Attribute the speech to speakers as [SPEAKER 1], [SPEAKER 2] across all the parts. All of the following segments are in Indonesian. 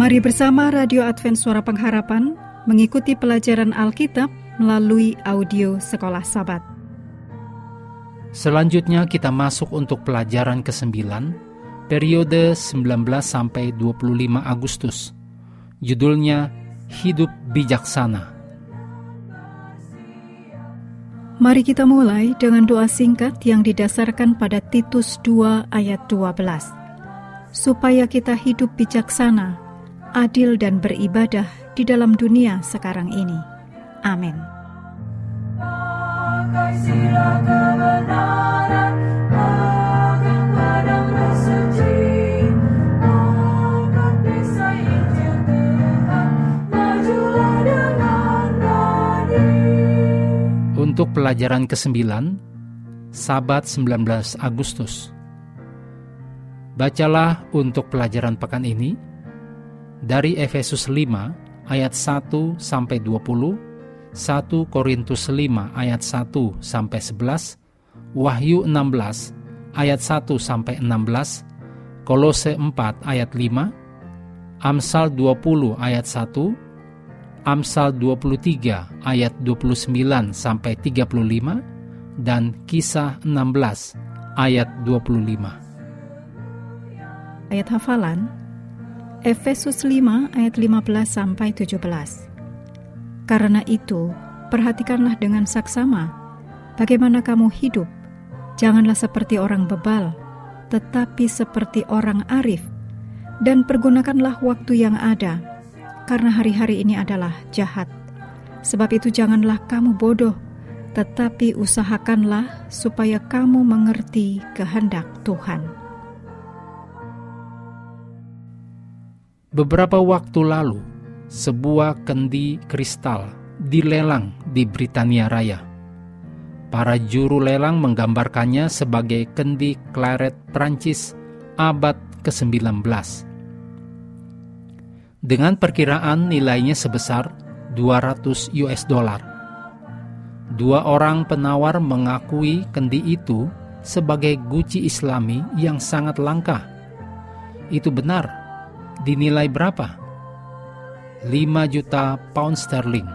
[SPEAKER 1] Mari bersama Radio Advent Suara Pengharapan mengikuti pelajaran Alkitab melalui audio Sekolah Sabat.
[SPEAKER 2] Selanjutnya kita masuk untuk pelajaran ke-9, periode 19 sampai 25 Agustus. Judulnya Hidup Bijaksana.
[SPEAKER 1] Mari kita mulai dengan doa singkat yang didasarkan pada Titus 2 ayat 12. Supaya kita hidup bijaksana adil dan beribadah di dalam dunia sekarang ini. Amin.
[SPEAKER 2] Untuk pelajaran ke-9, Sabat 19 Agustus. Bacalah untuk pelajaran pekan ini dari Efesus 5 ayat 1 sampai 20, 1 Korintus 5 ayat 1 sampai 11, Wahyu 16 ayat 1 sampai 16, Kolose 4 ayat 5, Amsal 20 ayat 1, Amsal 23 ayat 29 sampai 35 dan Kisah 16 ayat 25.
[SPEAKER 1] Ayat hafalan Efesus 5 ayat 15 sampai 17. Karena itu, perhatikanlah dengan saksama bagaimana kamu hidup. Janganlah seperti orang bebal, tetapi seperti orang arif. Dan pergunakanlah waktu yang ada, karena hari-hari ini adalah jahat. Sebab itu janganlah kamu bodoh, tetapi usahakanlah supaya kamu mengerti kehendak Tuhan.
[SPEAKER 2] Beberapa waktu lalu, sebuah kendi kristal dilelang di Britania Raya. Para juru lelang menggambarkannya sebagai kendi claret Prancis abad ke-19. Dengan perkiraan nilainya sebesar 200 US dollar. Dua orang penawar mengakui kendi itu sebagai guci islami yang sangat langka. Itu benar dinilai berapa? 5 juta pound sterling,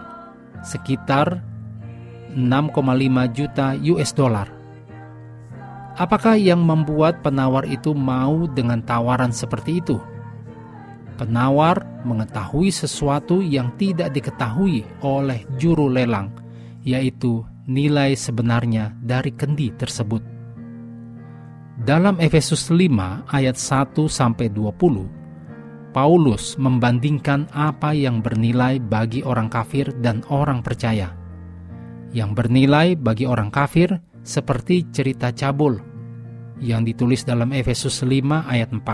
[SPEAKER 2] sekitar 6,5 juta US dollar. Apakah yang membuat penawar itu mau dengan tawaran seperti itu? Penawar mengetahui sesuatu yang tidak diketahui oleh juru lelang, yaitu nilai sebenarnya dari kendi tersebut. Dalam Efesus 5 ayat 1 sampai 20, Paulus membandingkan apa yang bernilai bagi orang kafir dan orang percaya. Yang bernilai bagi orang kafir seperti cerita cabul yang ditulis dalam Efesus 5 ayat 4.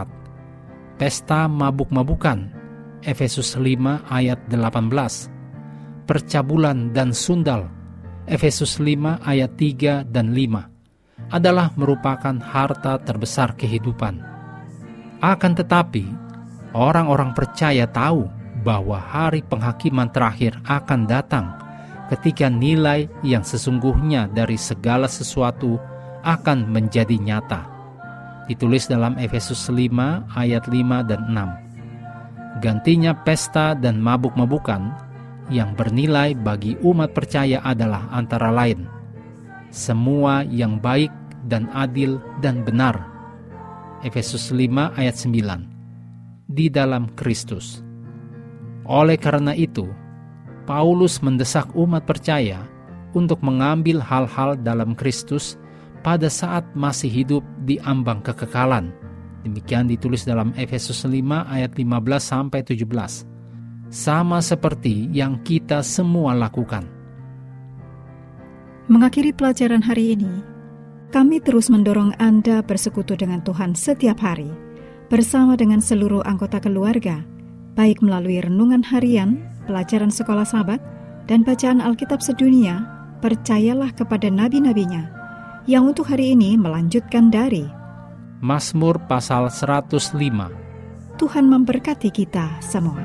[SPEAKER 2] Pesta mabuk-mabukan Efesus 5 ayat 18. Percabulan dan sundal Efesus 5 ayat 3 dan 5 adalah merupakan harta terbesar kehidupan. Akan tetapi, Orang-orang percaya tahu bahwa hari penghakiman terakhir akan datang ketika nilai yang sesungguhnya dari segala sesuatu akan menjadi nyata. Ditulis dalam Efesus 5 ayat 5 dan 6. Gantinya pesta dan mabuk-mabukan yang bernilai bagi umat percaya adalah antara lain semua yang baik dan adil dan benar. Efesus 5 ayat 9 di dalam Kristus. Oleh karena itu, Paulus mendesak umat percaya untuk mengambil hal-hal dalam Kristus pada saat masih hidup di ambang kekekalan. Demikian ditulis dalam Efesus 5 ayat 15 sampai 17. Sama seperti yang kita semua lakukan.
[SPEAKER 1] Mengakhiri pelajaran hari ini, kami terus mendorong Anda bersekutu dengan Tuhan setiap hari bersama dengan seluruh anggota keluarga, baik melalui renungan harian, pelajaran sekolah sahabat, dan bacaan Alkitab sedunia, percayalah kepada nabi-nabinya, yang untuk hari ini melanjutkan dari
[SPEAKER 2] Mazmur pasal 105.
[SPEAKER 1] Tuhan memberkati kita semua.